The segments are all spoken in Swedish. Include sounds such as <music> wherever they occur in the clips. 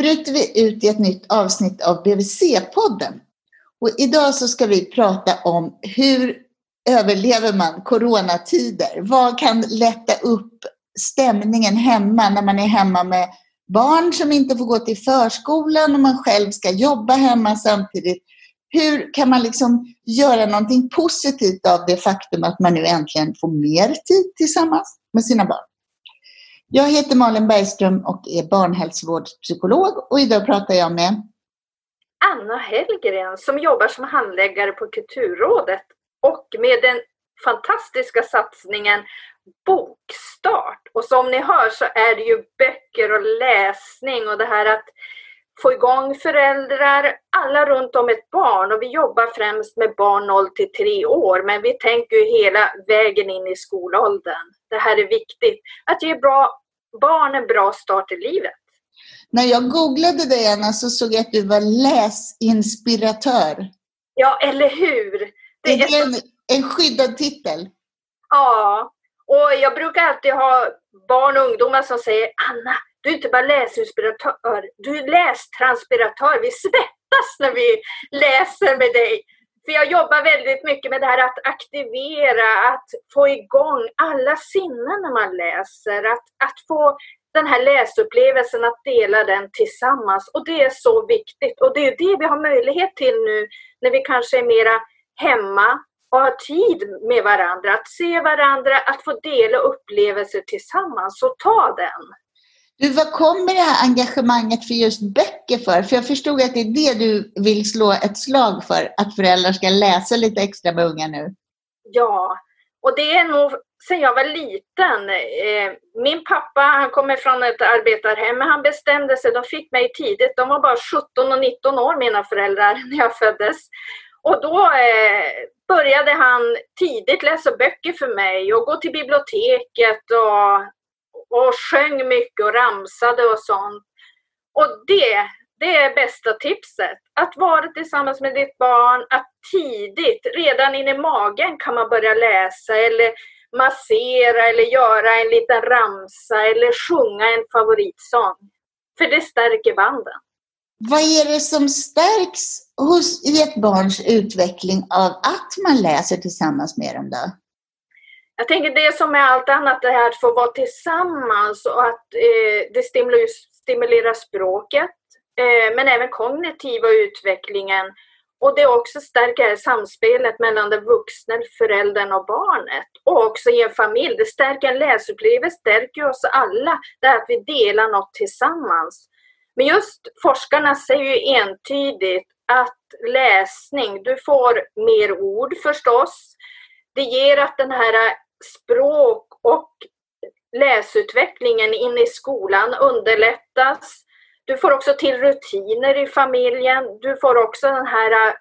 bryter vi ut i ett nytt avsnitt av BVC-podden. Och idag så ska vi prata om hur överlever man coronatider? Vad kan lätta upp stämningen hemma när man är hemma med barn som inte får gå till förskolan och man själv ska jobba hemma samtidigt. Hur kan man liksom göra någonting positivt av det faktum att man nu äntligen får mer tid tillsammans med sina barn? Jag heter Malin Bergström och är barnhälsovårdspsykolog och idag pratar jag med Anna Hellgren som jobbar som handläggare på Kulturrådet och med den fantastiska satsningen Bokstart. Och som ni hör så är det ju böcker och läsning och det här att få igång föräldrar, alla runt om ett barn och vi jobbar främst med barn 0 till 3 år men vi tänker ju hela vägen in i skolåldern. Det här är viktigt, att ge bra, barn en bra start i livet. När jag googlade dig Anna så såg jag att du var läsinspiratör. Ja, eller hur? Det är, är en, en skyddad titel. Ja, och jag brukar alltid ha barn och ungdomar som säger Anna, du är inte bara läsinspiratör, du är lästranspiratör. Vi svettas när vi läser med dig. För jag jobbar väldigt mycket med det här att aktivera, att få igång alla sinnen när man läser. Att, att få den här läsupplevelsen, att dela den tillsammans. Och det är så viktigt. Och det är det vi har möjlighet till nu när vi kanske är mera hemma och ha tid med varandra, att se varandra, att få dela upplevelser tillsammans. Så ta den! Du, vad kommer det här engagemanget för just böcker för? För jag förstod att det är det du vill slå ett slag för, att föräldrar ska läsa lite extra med unga nu. Ja, och det är nog sen jag var liten. Eh, min pappa, han kommer från ett arbetarhem, men han bestämde sig, de fick mig tidigt. De var bara 17 och 19 år, mina föräldrar, <laughs> när jag föddes. Och då eh, började han tidigt läsa böcker för mig och gå till biblioteket och, och sjöng mycket och ramsade och sånt. Och det, det är bästa tipset. Att vara tillsammans med ditt barn, att tidigt, redan in i magen kan man börja läsa eller massera eller göra en liten ramsa eller sjunga en favoritsång. För det stärker banden. Vad är det som stärks hos, i ett barns utveckling av att man läser tillsammans med dem då? Jag tänker det som med allt annat, det här att få vara tillsammans och att eh, det stimulerar, språket, eh, men även kognitiva utvecklingen. Och det också stärker samspelet mellan den vuxna föräldern och barnet. Och också i en familj. Det stärker en läsupplevelse, stärker oss alla. Det är att vi delar något tillsammans. Men just forskarna säger ju entydigt att läsning, du får mer ord förstås. Det ger att den här språk och läsutvecklingen in i skolan underlättas. Du får också till rutiner i familjen. Du får också den här äh,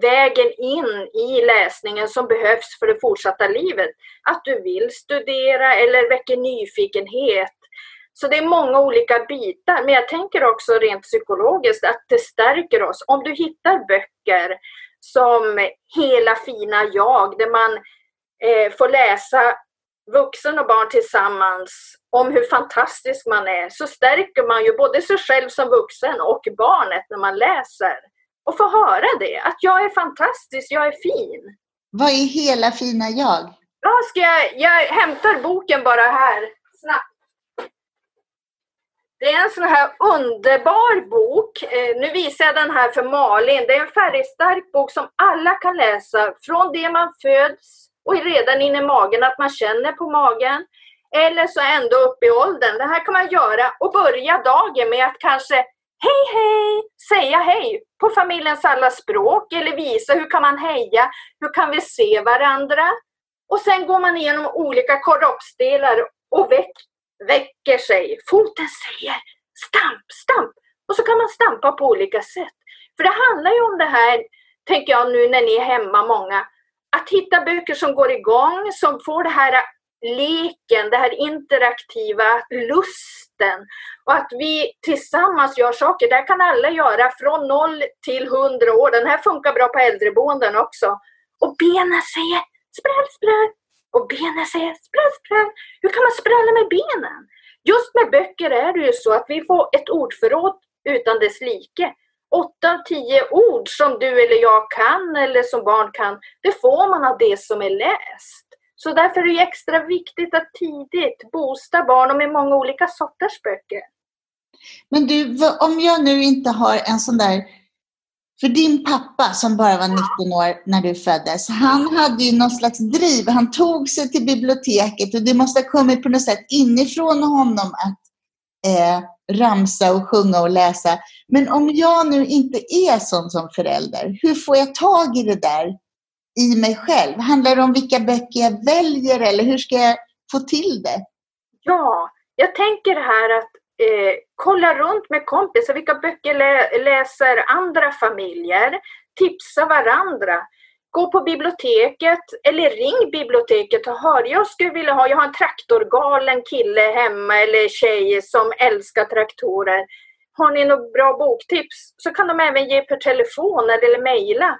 vägen in i läsningen som behövs för det fortsatta livet. Att du vill studera eller väcker nyfikenhet så det är många olika bitar. Men jag tänker också rent psykologiskt att det stärker oss. Om du hittar böcker som Hela fina jag, där man eh, får läsa vuxen och barn tillsammans om hur fantastisk man är, så stärker man ju både sig själv som vuxen och barnet när man läser. Och får höra det, att jag är fantastisk, jag är fin. Vad är hela fina jag? Ja, ska jag, jag hämtar boken bara här, snabbt. Det är en sån här underbar bok. Eh, nu visar jag den här för Malin. Det är en färgstark bok som alla kan läsa från det man föds och redan inne i magen, att man känner på magen. Eller så ändå upp i åldern. Det här kan man göra och börja dagen med att kanske hej hej, säga hej på familjens alla språk eller visa hur kan man heja, hur kan vi se varandra? Och sen går man igenom olika kroppsdelar och väck väcker sig. Foten säger stamp, stamp. Och så kan man stampa på olika sätt. För det handlar ju om det här, tänker jag nu när ni är hemma många, att hitta böcker som går igång, som får det här leken, det här interaktiva, lusten. Och att vi tillsammans gör saker. Det här kan alla göra från noll till hundra år. Den här funkar bra på äldreboenden också. Och benen säger spräll, spräll. Och benen säger spräll, spräll. Hur kan man sprälla med benen? Just med böcker är det ju så att vi får ett ordförråd utan dess like. Åtta av tio ord som du eller jag kan eller som barn kan, det får man av det som är läst. Så därför är det extra viktigt att tidigt boosta barn med många olika sorters böcker. Men du, om jag nu inte har en sån där för din pappa som bara var 19 år när du föddes, han hade ju någon slags driv. Han tog sig till biblioteket och det måste ha kommit på något sätt inifrån honom att eh, ramsa och sjunga och läsa. Men om jag nu inte är sån som förälder, hur får jag tag i det där i mig själv? Handlar det om vilka böcker jag väljer eller hur ska jag få till det? Ja, jag tänker här att eh, kolla runt med kompisar. Vilka böcker lä läser andra familjer? Tipsa varandra. Gå på biblioteket eller ring biblioteket och hör, jag skulle vilja ha, jag har en traktorgalen kille hemma eller tjej som älskar traktorer. Har ni något bra boktips så kan de även ge per telefon eller mejla.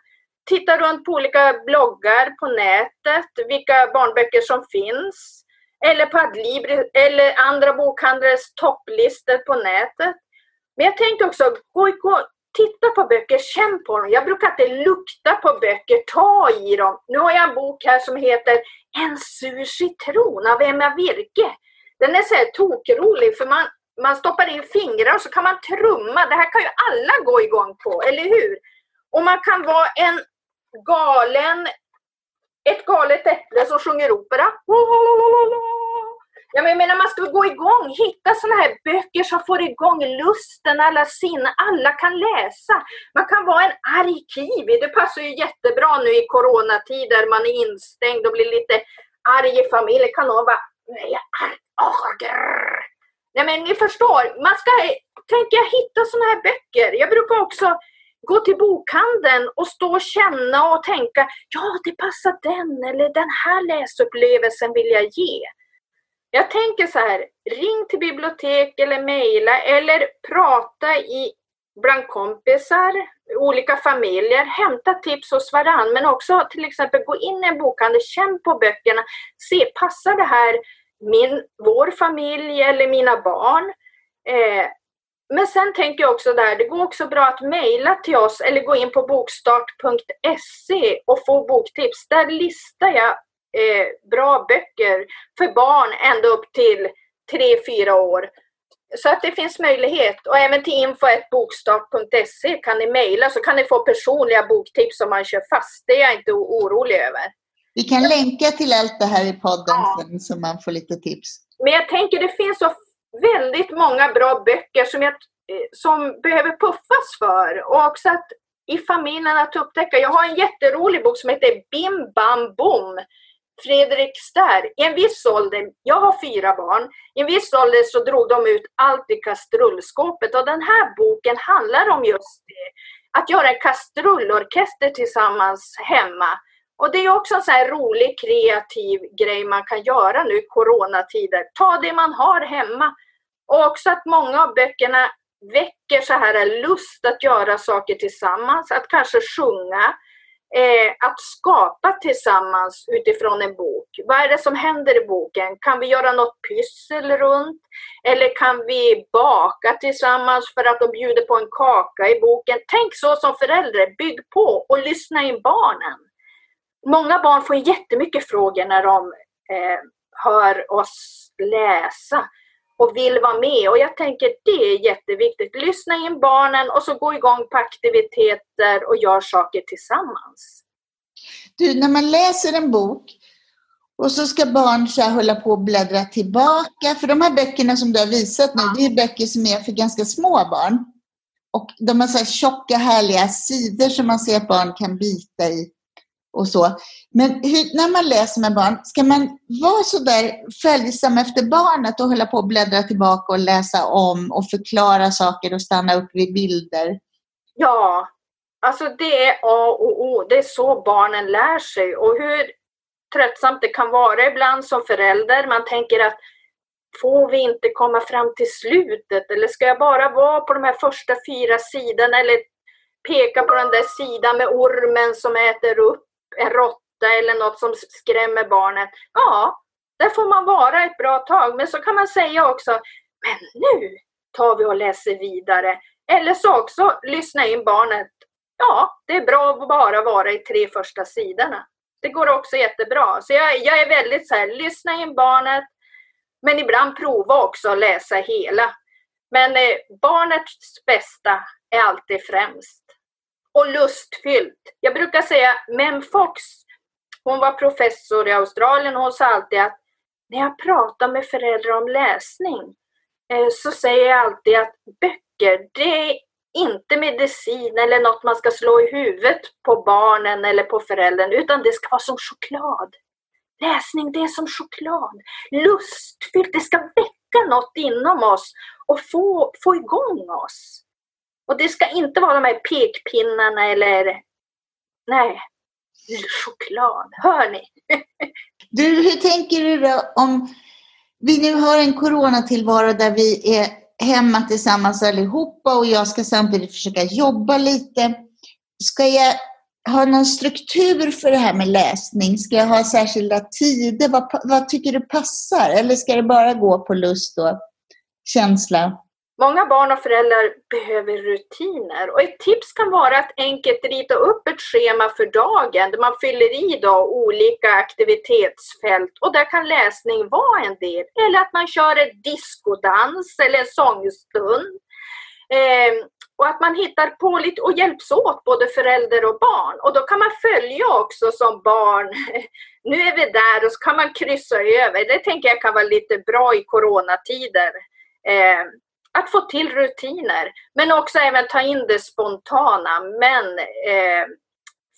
Titta runt på olika bloggar på nätet, vilka barnböcker som finns eller på Adlibri, eller andra bokhandlares topplistor på nätet. Men jag tänkte också, gå, gå, titta på böcker, känn på dem. Jag brukar inte lukta på böcker, ta i dem. Nu har jag en bok här som heter En sur citron av Emma Virke. Den är så här tokrolig för man, man stoppar in fingrar och så kan man trumma. Det här kan ju alla gå igång på, eller hur? Och man kan vara en galen ett galet äpple som sjunger opera. Ja, men jag menar, man ska gå igång, hitta sådana här böcker som får igång lusten, alla sinnen. Alla kan läsa. Man kan vara en arg kiwi. Det passar ju jättebra nu i coronatider. Man är instängd och blir lite arg i familjen. Kan någon bara, nu är jag är arg. Oh, Nej, men ni förstår. Man ska, tänka, hitta sådana här böcker. Jag brukar också gå till bokhandeln och stå och känna och tänka, ja det passar den eller den här läsupplevelsen vill jag ge. Jag tänker så här, ring till bibliotek eller mejla eller prata i, bland kompisar, olika familjer, hämta tips hos varann men också till exempel gå in i en bokhandel, känn på böckerna, se passar det här min, vår familj eller mina barn? Eh, men sen tänker jag också där, det går också bra att mejla till oss eller gå in på bokstart.se och få boktips. Där listar jag eh, bra böcker för barn ända upp till 3-4 år. Så att det finns möjlighet. Och även till info.bokstart.se kan ni mejla så kan ni få personliga boktips om man kör fast. Det är jag inte orolig över. Vi kan länka till allt det här i podden ja. sen så man får lite tips. Men jag tänker det finns så väldigt många bra böcker som, jag, eh, som behöver puffas för. Och också att i familjen att upptäcka. Jag har en jätterolig bok som heter Bim Bam Bom. Fredrik Stär. I en viss ålder, jag har fyra barn, i en viss ålder så drog de ut allt i kastrullskåpet och den här boken handlar om just det. Att göra en kastrullorkester tillsammans hemma. Och det är också en sån här rolig kreativ grej man kan göra nu i coronatider. Ta det man har hemma. Och också att många av böckerna väcker så här lust att göra saker tillsammans, att kanske sjunga, eh, att skapa tillsammans utifrån en bok. Vad är det som händer i boken? Kan vi göra något pyssel runt? Eller kan vi baka tillsammans för att de bjuder på en kaka i boken? Tänk så som förälder, bygg på och lyssna in barnen många barn får jättemycket frågor när de eh, hör oss läsa och vill vara med. Och jag tänker det är jätteviktigt. Lyssna in barnen och så gå igång på aktiviteter och gör saker tillsammans. Du, när man läser en bok och så ska barn så hålla på och bläddra tillbaka. För de här böckerna som du har visat nu, det är böcker som är för ganska små barn. Och de har så här tjocka härliga sidor som man ser att barn kan bita i och så. Men hur, när man läser med barn, ska man vara så där följsam efter barnet och hålla på och bläddra tillbaka och läsa om och förklara saker och stanna upp vid bilder? Ja, alltså det är A och O. Det är så barnen lär sig och hur tröttsamt det kan vara ibland som förälder. Man tänker att får vi inte komma fram till slutet eller ska jag bara vara på de här första fyra sidorna eller peka på den där sidan med ormen som äter upp en råtta eller något som skrämmer barnet, ja, där får man vara ett bra tag. Men så kan man säga också, men nu tar vi och läser vidare. Eller så också lyssna in barnet. Ja, det är bra att bara vara i tre första sidorna. Det går också jättebra. Så jag, jag är väldigt så här, lyssna in barnet, men ibland prova också att läsa hela. Men eh, barnets bästa är alltid främst. Och lustfyllt. Jag brukar säga, Mem Fox, hon var professor i Australien och hon sa alltid att när jag pratar med föräldrar om läsning eh, så säger jag alltid att böcker, det är inte medicin eller något man ska slå i huvudet på barnen eller på föräldern, utan det ska vara som choklad. Läsning, det är som choklad. Lustfyllt, det ska väcka något inom oss och få, få igång oss. Och det ska inte vara de här pekpinnarna eller... Nej, choklad. Hör ni? <laughs> du, hur tänker du då om vi nu har en coronatillvaro där vi är hemma tillsammans allihopa och jag ska samtidigt försöka jobba lite. Ska jag ha någon struktur för det här med läsning? Ska jag ha särskilda tider? Vad, vad tycker du passar? Eller ska det bara gå på lust och känsla? Många barn och föräldrar behöver rutiner och ett tips kan vara att enkelt rita upp ett schema för dagen där man fyller i då olika aktivitetsfält och där kan läsning vara en del. Eller att man kör en diskodans eller en sångstund. Eh, och att man hittar på lite och hjälps åt, både förälder och barn. Och då kan man följa också som barn. <laughs> Nu är vi där och så kan man kryssa över. Det tänker jag kan vara lite bra i coronatider. Eh, att få till rutiner, men också även ta in det spontana. Men, eh,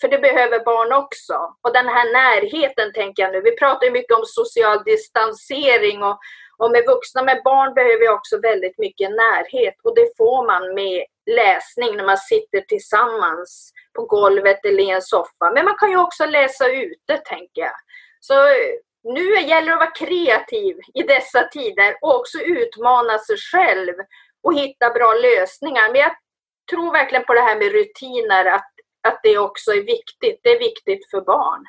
för det behöver barn också. Och den här närheten tänker jag nu. Vi pratar ju mycket om social distansering och, och med vuxna, med barn behöver vi också väldigt mycket närhet och det får man med läsning när man sitter tillsammans på golvet eller i en soffa. Men man kan ju också läsa ute, tänker jag. Så nu gäller det att vara kreativ i dessa tider och också utmana sig själv och hitta bra lösningar. Men jag tror verkligen på det här med rutiner, att, att det också är viktigt. Det är viktigt för barn.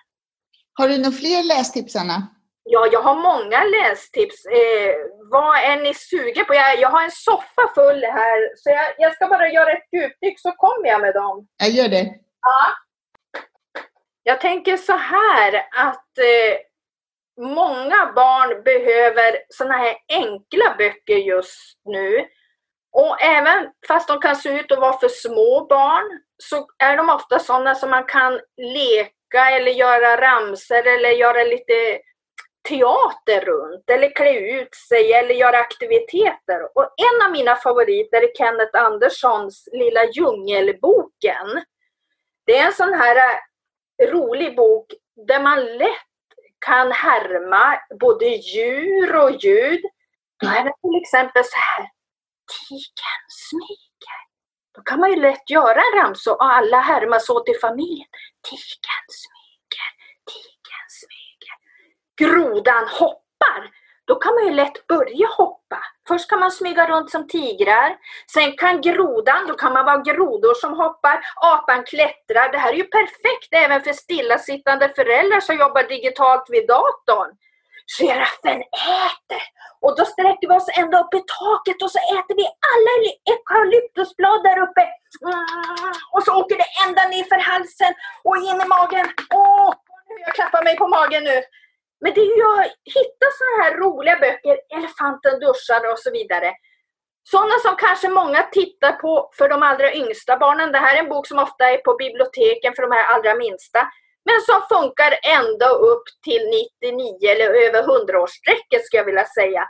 Har du några fler lästips, Anna? Ja, jag har många lästips. Eh, vad är ni sugen på? Jag, jag har en soffa full här, så jag, jag ska bara göra ett djupdyk så kommer jag med dem. Jag gör det. Ja. Jag tänker så här att eh, många barn behöver sådana här enkla böcker just nu. Och även fast de kan se ut att vara för små barn så är de ofta sådana som man kan leka eller göra ramser eller göra lite teater runt eller klä ut sig eller göra aktiviteter. Och en av mina favoriter är Kenneth Anderssons Lilla djungelboken. Det är en sån här eh, rolig bok där man lätt kan härma både djur och ljud. Då är det till exempel så här. Tigern smyger. Då kan man ju lätt göra en ramsa och alla härmas åt i familjen. Tigern smyger, tigern smyger. Grodan hoppar. Då kan man ju lätt börja hoppa. Först kan man smyga runt som tigrar. Sen kan grodan, då kan man vara grodor som hoppar. Apan klättrar. Det här är ju perfekt även för stillasittande föräldrar som jobbar digitalt vid datorn. Giraffen äter och då sträcker vi oss ända upp i taket och så äter vi alla eukalyptusblad där uppe. Mm, och så åker det ända ner för halsen och in i magen. Åh, jag klappar mig på magen nu. Men det är ju att hitta sådana här roliga böcker, Elefanten duschar och så vidare. Sådana som kanske många tittar på för de allra yngsta barnen. Det här är en bok som ofta är på biblioteken för de här allra minsta. Men som funkar ända upp till 99 eller över 100-årsstrecket skulle jag vilja säga.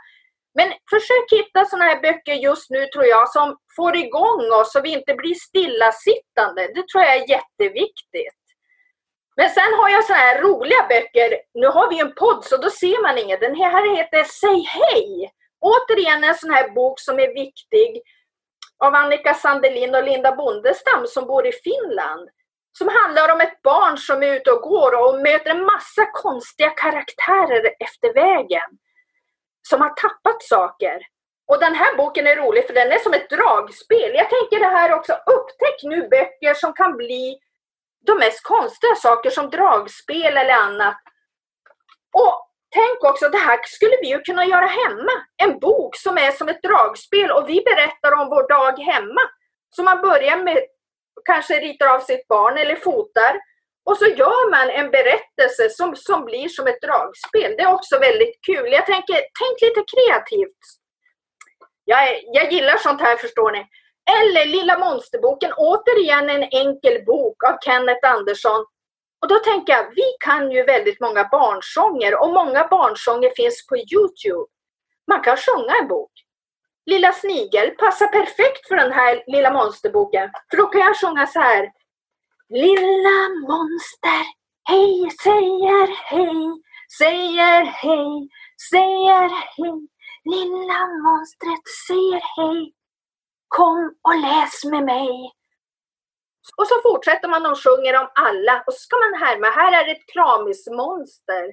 Men försök hitta sådana här böcker just nu tror jag som får igång oss så vi inte blir stillasittande. Det tror jag är jätteviktigt. Men sen har jag sådana här roliga böcker. Nu har vi en podd så då ser man inget. Den här heter Säg hej! Återigen en sån här bok som är viktig av Annika Sandelin och Linda Bondestam som bor i Finland. Som handlar om ett barn som är ute och går och möter en massa konstiga karaktärer efter vägen. Som har tappat saker. Och den här boken är rolig för den är som ett dragspel. Jag tänker det här också, upptäck nu böcker som kan bli de mest konstiga saker som dragspel eller annat. Och tänk också, det här skulle vi ju kunna göra hemma. En bok som är som ett dragspel och vi berättar om vår dag hemma. Så man börjar med, kanske ritar av sitt barn eller fotar och så gör man en berättelse som, som blir som ett dragspel. Det är också väldigt kul. Jag tänker, tänk lite kreativt. Jag, jag gillar sånt här förstår ni. Eller Lilla monsterboken, återigen en enkel bok av Kenneth Andersson. Och då tänker jag, vi kan ju väldigt många barnsånger och många barnsånger finns på Youtube. Man kan sjunga en bok. Lilla Snigel passar perfekt för den här Lilla monsterboken. För då kan jag sjunga så här. Lilla monster, hej, säger hej, säger hej, säger hej. Lilla monstret säger hej. Kom och läs med mig. Och så fortsätter man och sjunger om alla och så ska man härma. Här är ett kramismonster.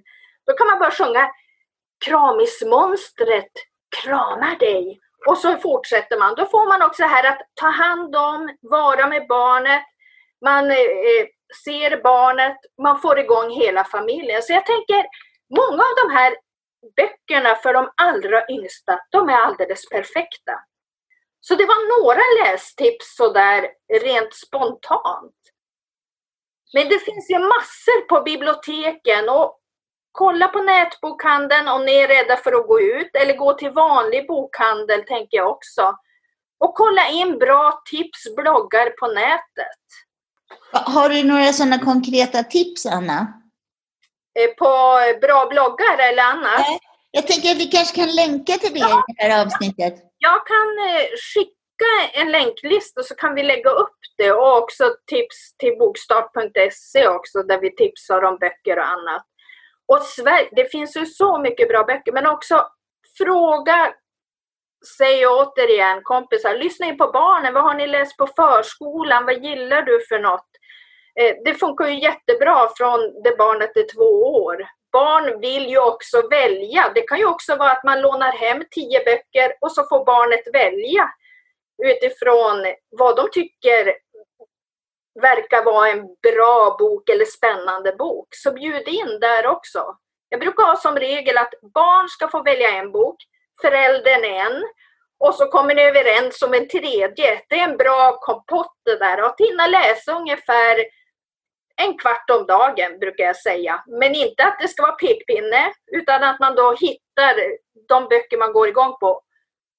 Då kan man bara sjunga Kramismonstret kramar dig. Och så fortsätter man. Då får man också här att ta hand om, vara med barnet. Man eh, ser barnet, man får igång hela familjen. Så jag tänker, många av de här böckerna för de allra yngsta, de är alldeles perfekta. Så det var några lästips sådär rent spontant. Men det finns ju massor på biblioteken och kolla på nätbokhandeln om ni är rädda för att gå ut eller gå till vanlig bokhandel tänker jag också. Och kolla in bra tips, bloggar på nätet. Har du några sådana konkreta tips, Anna? Eh, på bra bloggar eller annat? Jag tänker att vi kanske kan länka till det ja. i det här avsnittet. Jag kan eh, skicka en länklista så kan vi lägga upp det och också tips till bokstart.se också där vi tipsar om böcker och annat. Och Sverige, det finns ju så mycket bra böcker men också fråga säger jag återigen kompisar, lyssna in på barnen. Vad har ni läst på förskolan? Vad gillar du för något? Eh, det funkar ju jättebra från det barnet är två år. Barn vill ju också välja. Det kan ju också vara att man lånar hem tio böcker och så får barnet välja utifrån vad de tycker verkar vara en bra bok eller spännande bok. Så bjud in där också. Jag brukar ha som regel att barn ska få välja en bok, föräldern en och så kommer ni överens om en tredje. Det är en bra kompott det där. Att hinna läsa ungefär en kvart om dagen brukar jag säga. Men inte att det ska vara pekpinne utan att man då hittar de böcker man går igång på.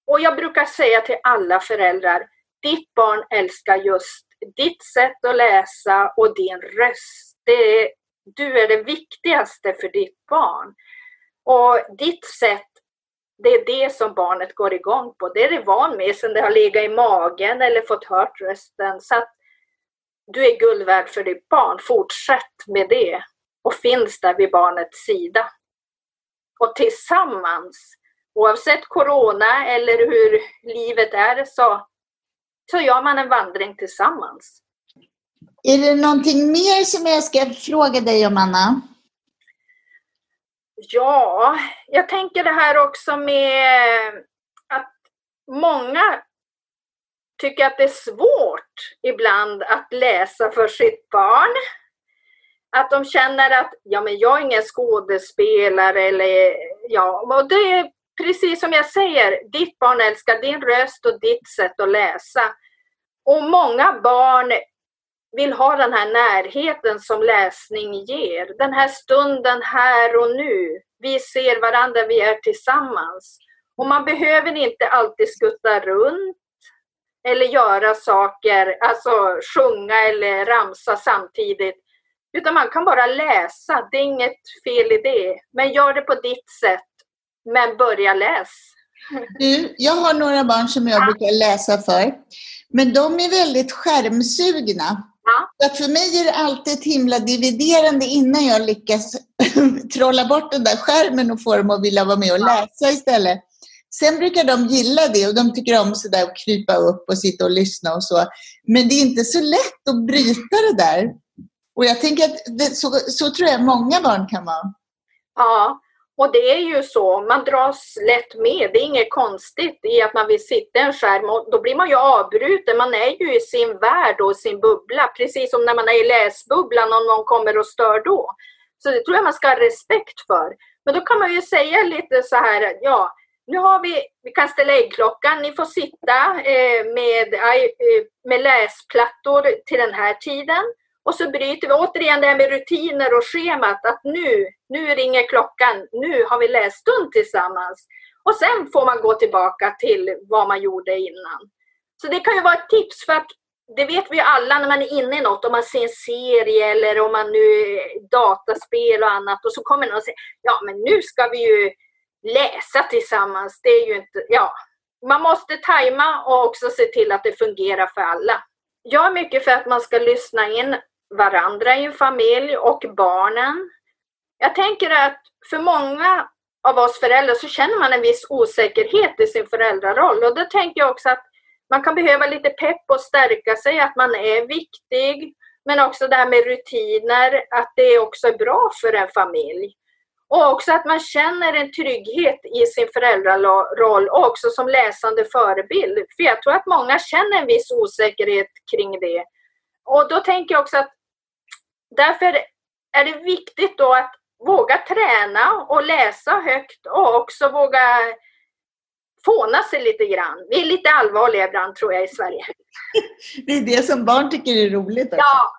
Och jag brukar säga till alla föräldrar, ditt barn älskar just ditt sätt att läsa och din röst. Det är, du är det viktigaste för ditt barn. Och ditt sätt, det är det som barnet går igång på. Det är det van med sedan det har legat i magen eller fått hört rösten. Så att du är guld värd för ditt barn. Fortsätt med det och finns där vid barnets sida. Och tillsammans, oavsett corona eller hur livet är, så, så gör man en vandring tillsammans. Är det någonting mer som jag ska fråga dig om, Anna? Ja, jag tänker det här också med att många tycker att det är svårt ibland att läsa för sitt barn. Att de känner att ja, men jag är ingen skådespelare eller ja, och det är precis som jag säger, ditt barn älskar din röst och ditt sätt att läsa. Och många barn vill ha den här närheten som läsning ger. Den här stunden här och nu. Vi ser varandra, vi är tillsammans. Och man behöver inte alltid skutta runt eller göra saker, alltså sjunga eller ramsa samtidigt. Utan man kan bara läsa, det är inget fel i det. Men gör det på ditt sätt. Men börja läs. Du, jag har några barn som jag brukar läsa för. Men de är väldigt skärmsugna. Ja. Så att för mig är det alltid ett himla dividerande innan jag lyckas <laughs> trolla bort den där skärmen och få dem att vilja vara med och läsa istället. Sen brukar de gilla det och de tycker om sådär att krypa upp och sitta och lyssna och så. Men det är inte så lätt att bryta det där. Och jag tänker att det, så, så tror jag många barn kan vara. Ja, Och det är ju så, man dras lätt med. Det är inget konstigt i att man vill sitta i en skärm och då blir man ju avbruten. Man är ju i sin värld och sin bubbla, precis som när man är i läsbubblan och någon kommer och stör då. Så det tror jag man ska ha respekt för. Men då kan man ju säga lite så här, ja, nu har vi, vi kan ställa äggklockan, ni får sitta eh, med, eh, med läsplattor till den här tiden. Och så bryter vi återigen det här med rutiner och schemat att nu, nu ringer klockan, nu har vi lässtund tillsammans. Och sen får man gå tillbaka till vad man gjorde innan. Så det kan ju vara ett tips för att det vet vi ju alla när man är inne i något, om man ser en serie eller om man nu eh, dataspel och annat och så kommer någon och säger ja men nu ska vi ju läsa tillsammans. Det är ju inte, ja. Man måste tajma och också se till att det fungerar för alla. Jag är mycket för att man ska lyssna in varandra i en familj och barnen. Jag tänker att för många av oss föräldrar så känner man en viss osäkerhet i sin föräldraroll och då tänker jag också att man kan behöva lite pepp och stärka sig, att man är viktig. Men också det här med rutiner, att det också är bra för en familj. Och också att man känner en trygghet i sin föräldraroll och också som läsande förebild. För jag tror att många känner en viss osäkerhet kring det. Och då tänker jag också att därför är det viktigt då att våga träna och läsa högt och också våga fåna sig lite grann. Vi är lite allvarliga ibland tror jag i Sverige. <laughs> det är det som barn tycker är roligt också. Ja.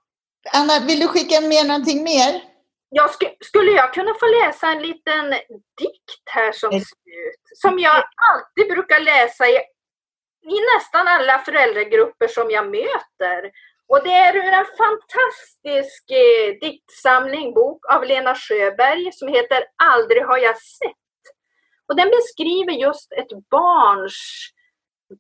Anna, vill du skicka med någonting mer? Jag sk skulle jag kunna få läsa en liten dikt här som slut? Som jag alltid brukar läsa i, i nästan alla föräldragrupper som jag möter. Och det är ur en fantastisk eh, diktsamling, bok av Lena Sjöberg som heter Aldrig har jag sett. Och den beskriver just ett barns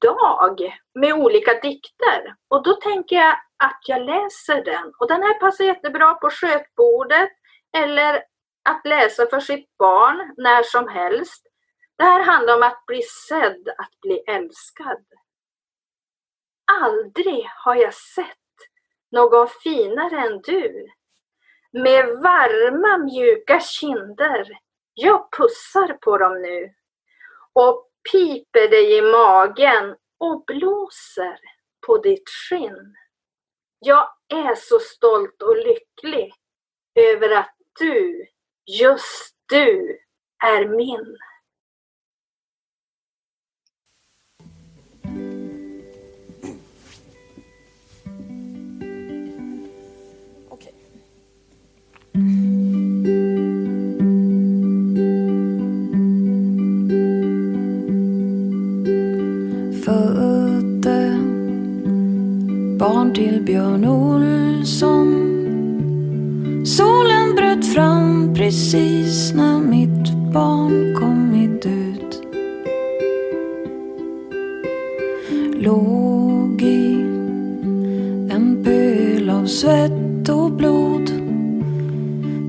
dag med olika dikter. Och då tänker jag att jag läser den. Och den här passar jättebra på skötbordet eller att läsa för sitt barn när som helst. Det här handlar om att bli sedd, att bli älskad. Aldrig har jag sett någon finare än du. Med varma mjuka kinder. Jag pussar på dem nu. Och piper dig i magen och blåser på ditt skinn. Jag är så stolt och lycklig över att du, just du, är min. Födde barn till Björn Olsson. Solen bröt fram precis när mitt barn kommit ut. Låg i en pöl av svett och blod.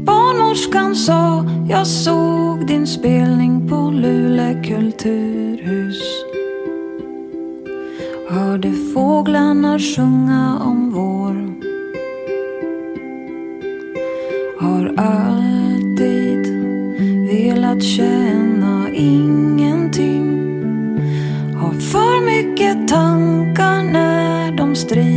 Barnmorskan sa jag såg din spelning på Luleå kulturhus. Hörde fåglarna sjunga om vår. Alltid velat känna ingenting. Har för mycket tankar när de strider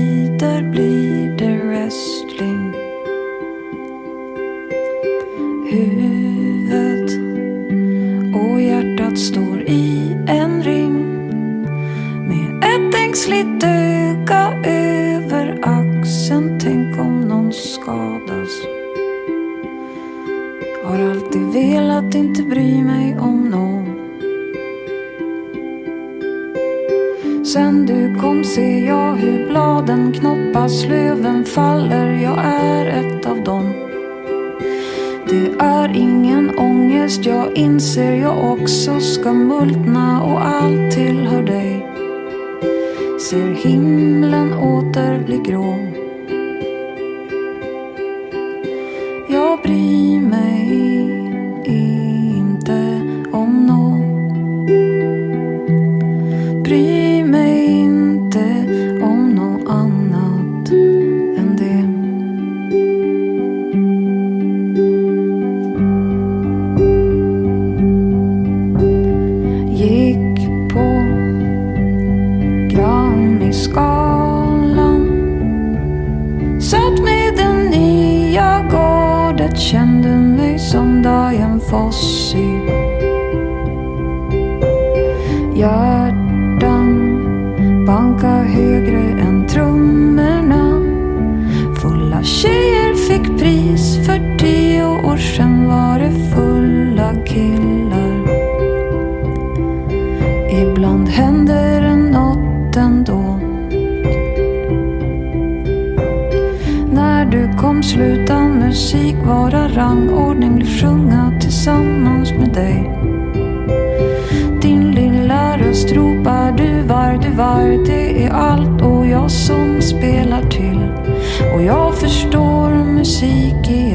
ordning vill sjunga tillsammans med dig. Din lilla röst ropar du var, du var, det är allt och jag som spelar till. Och jag förstår musik igen.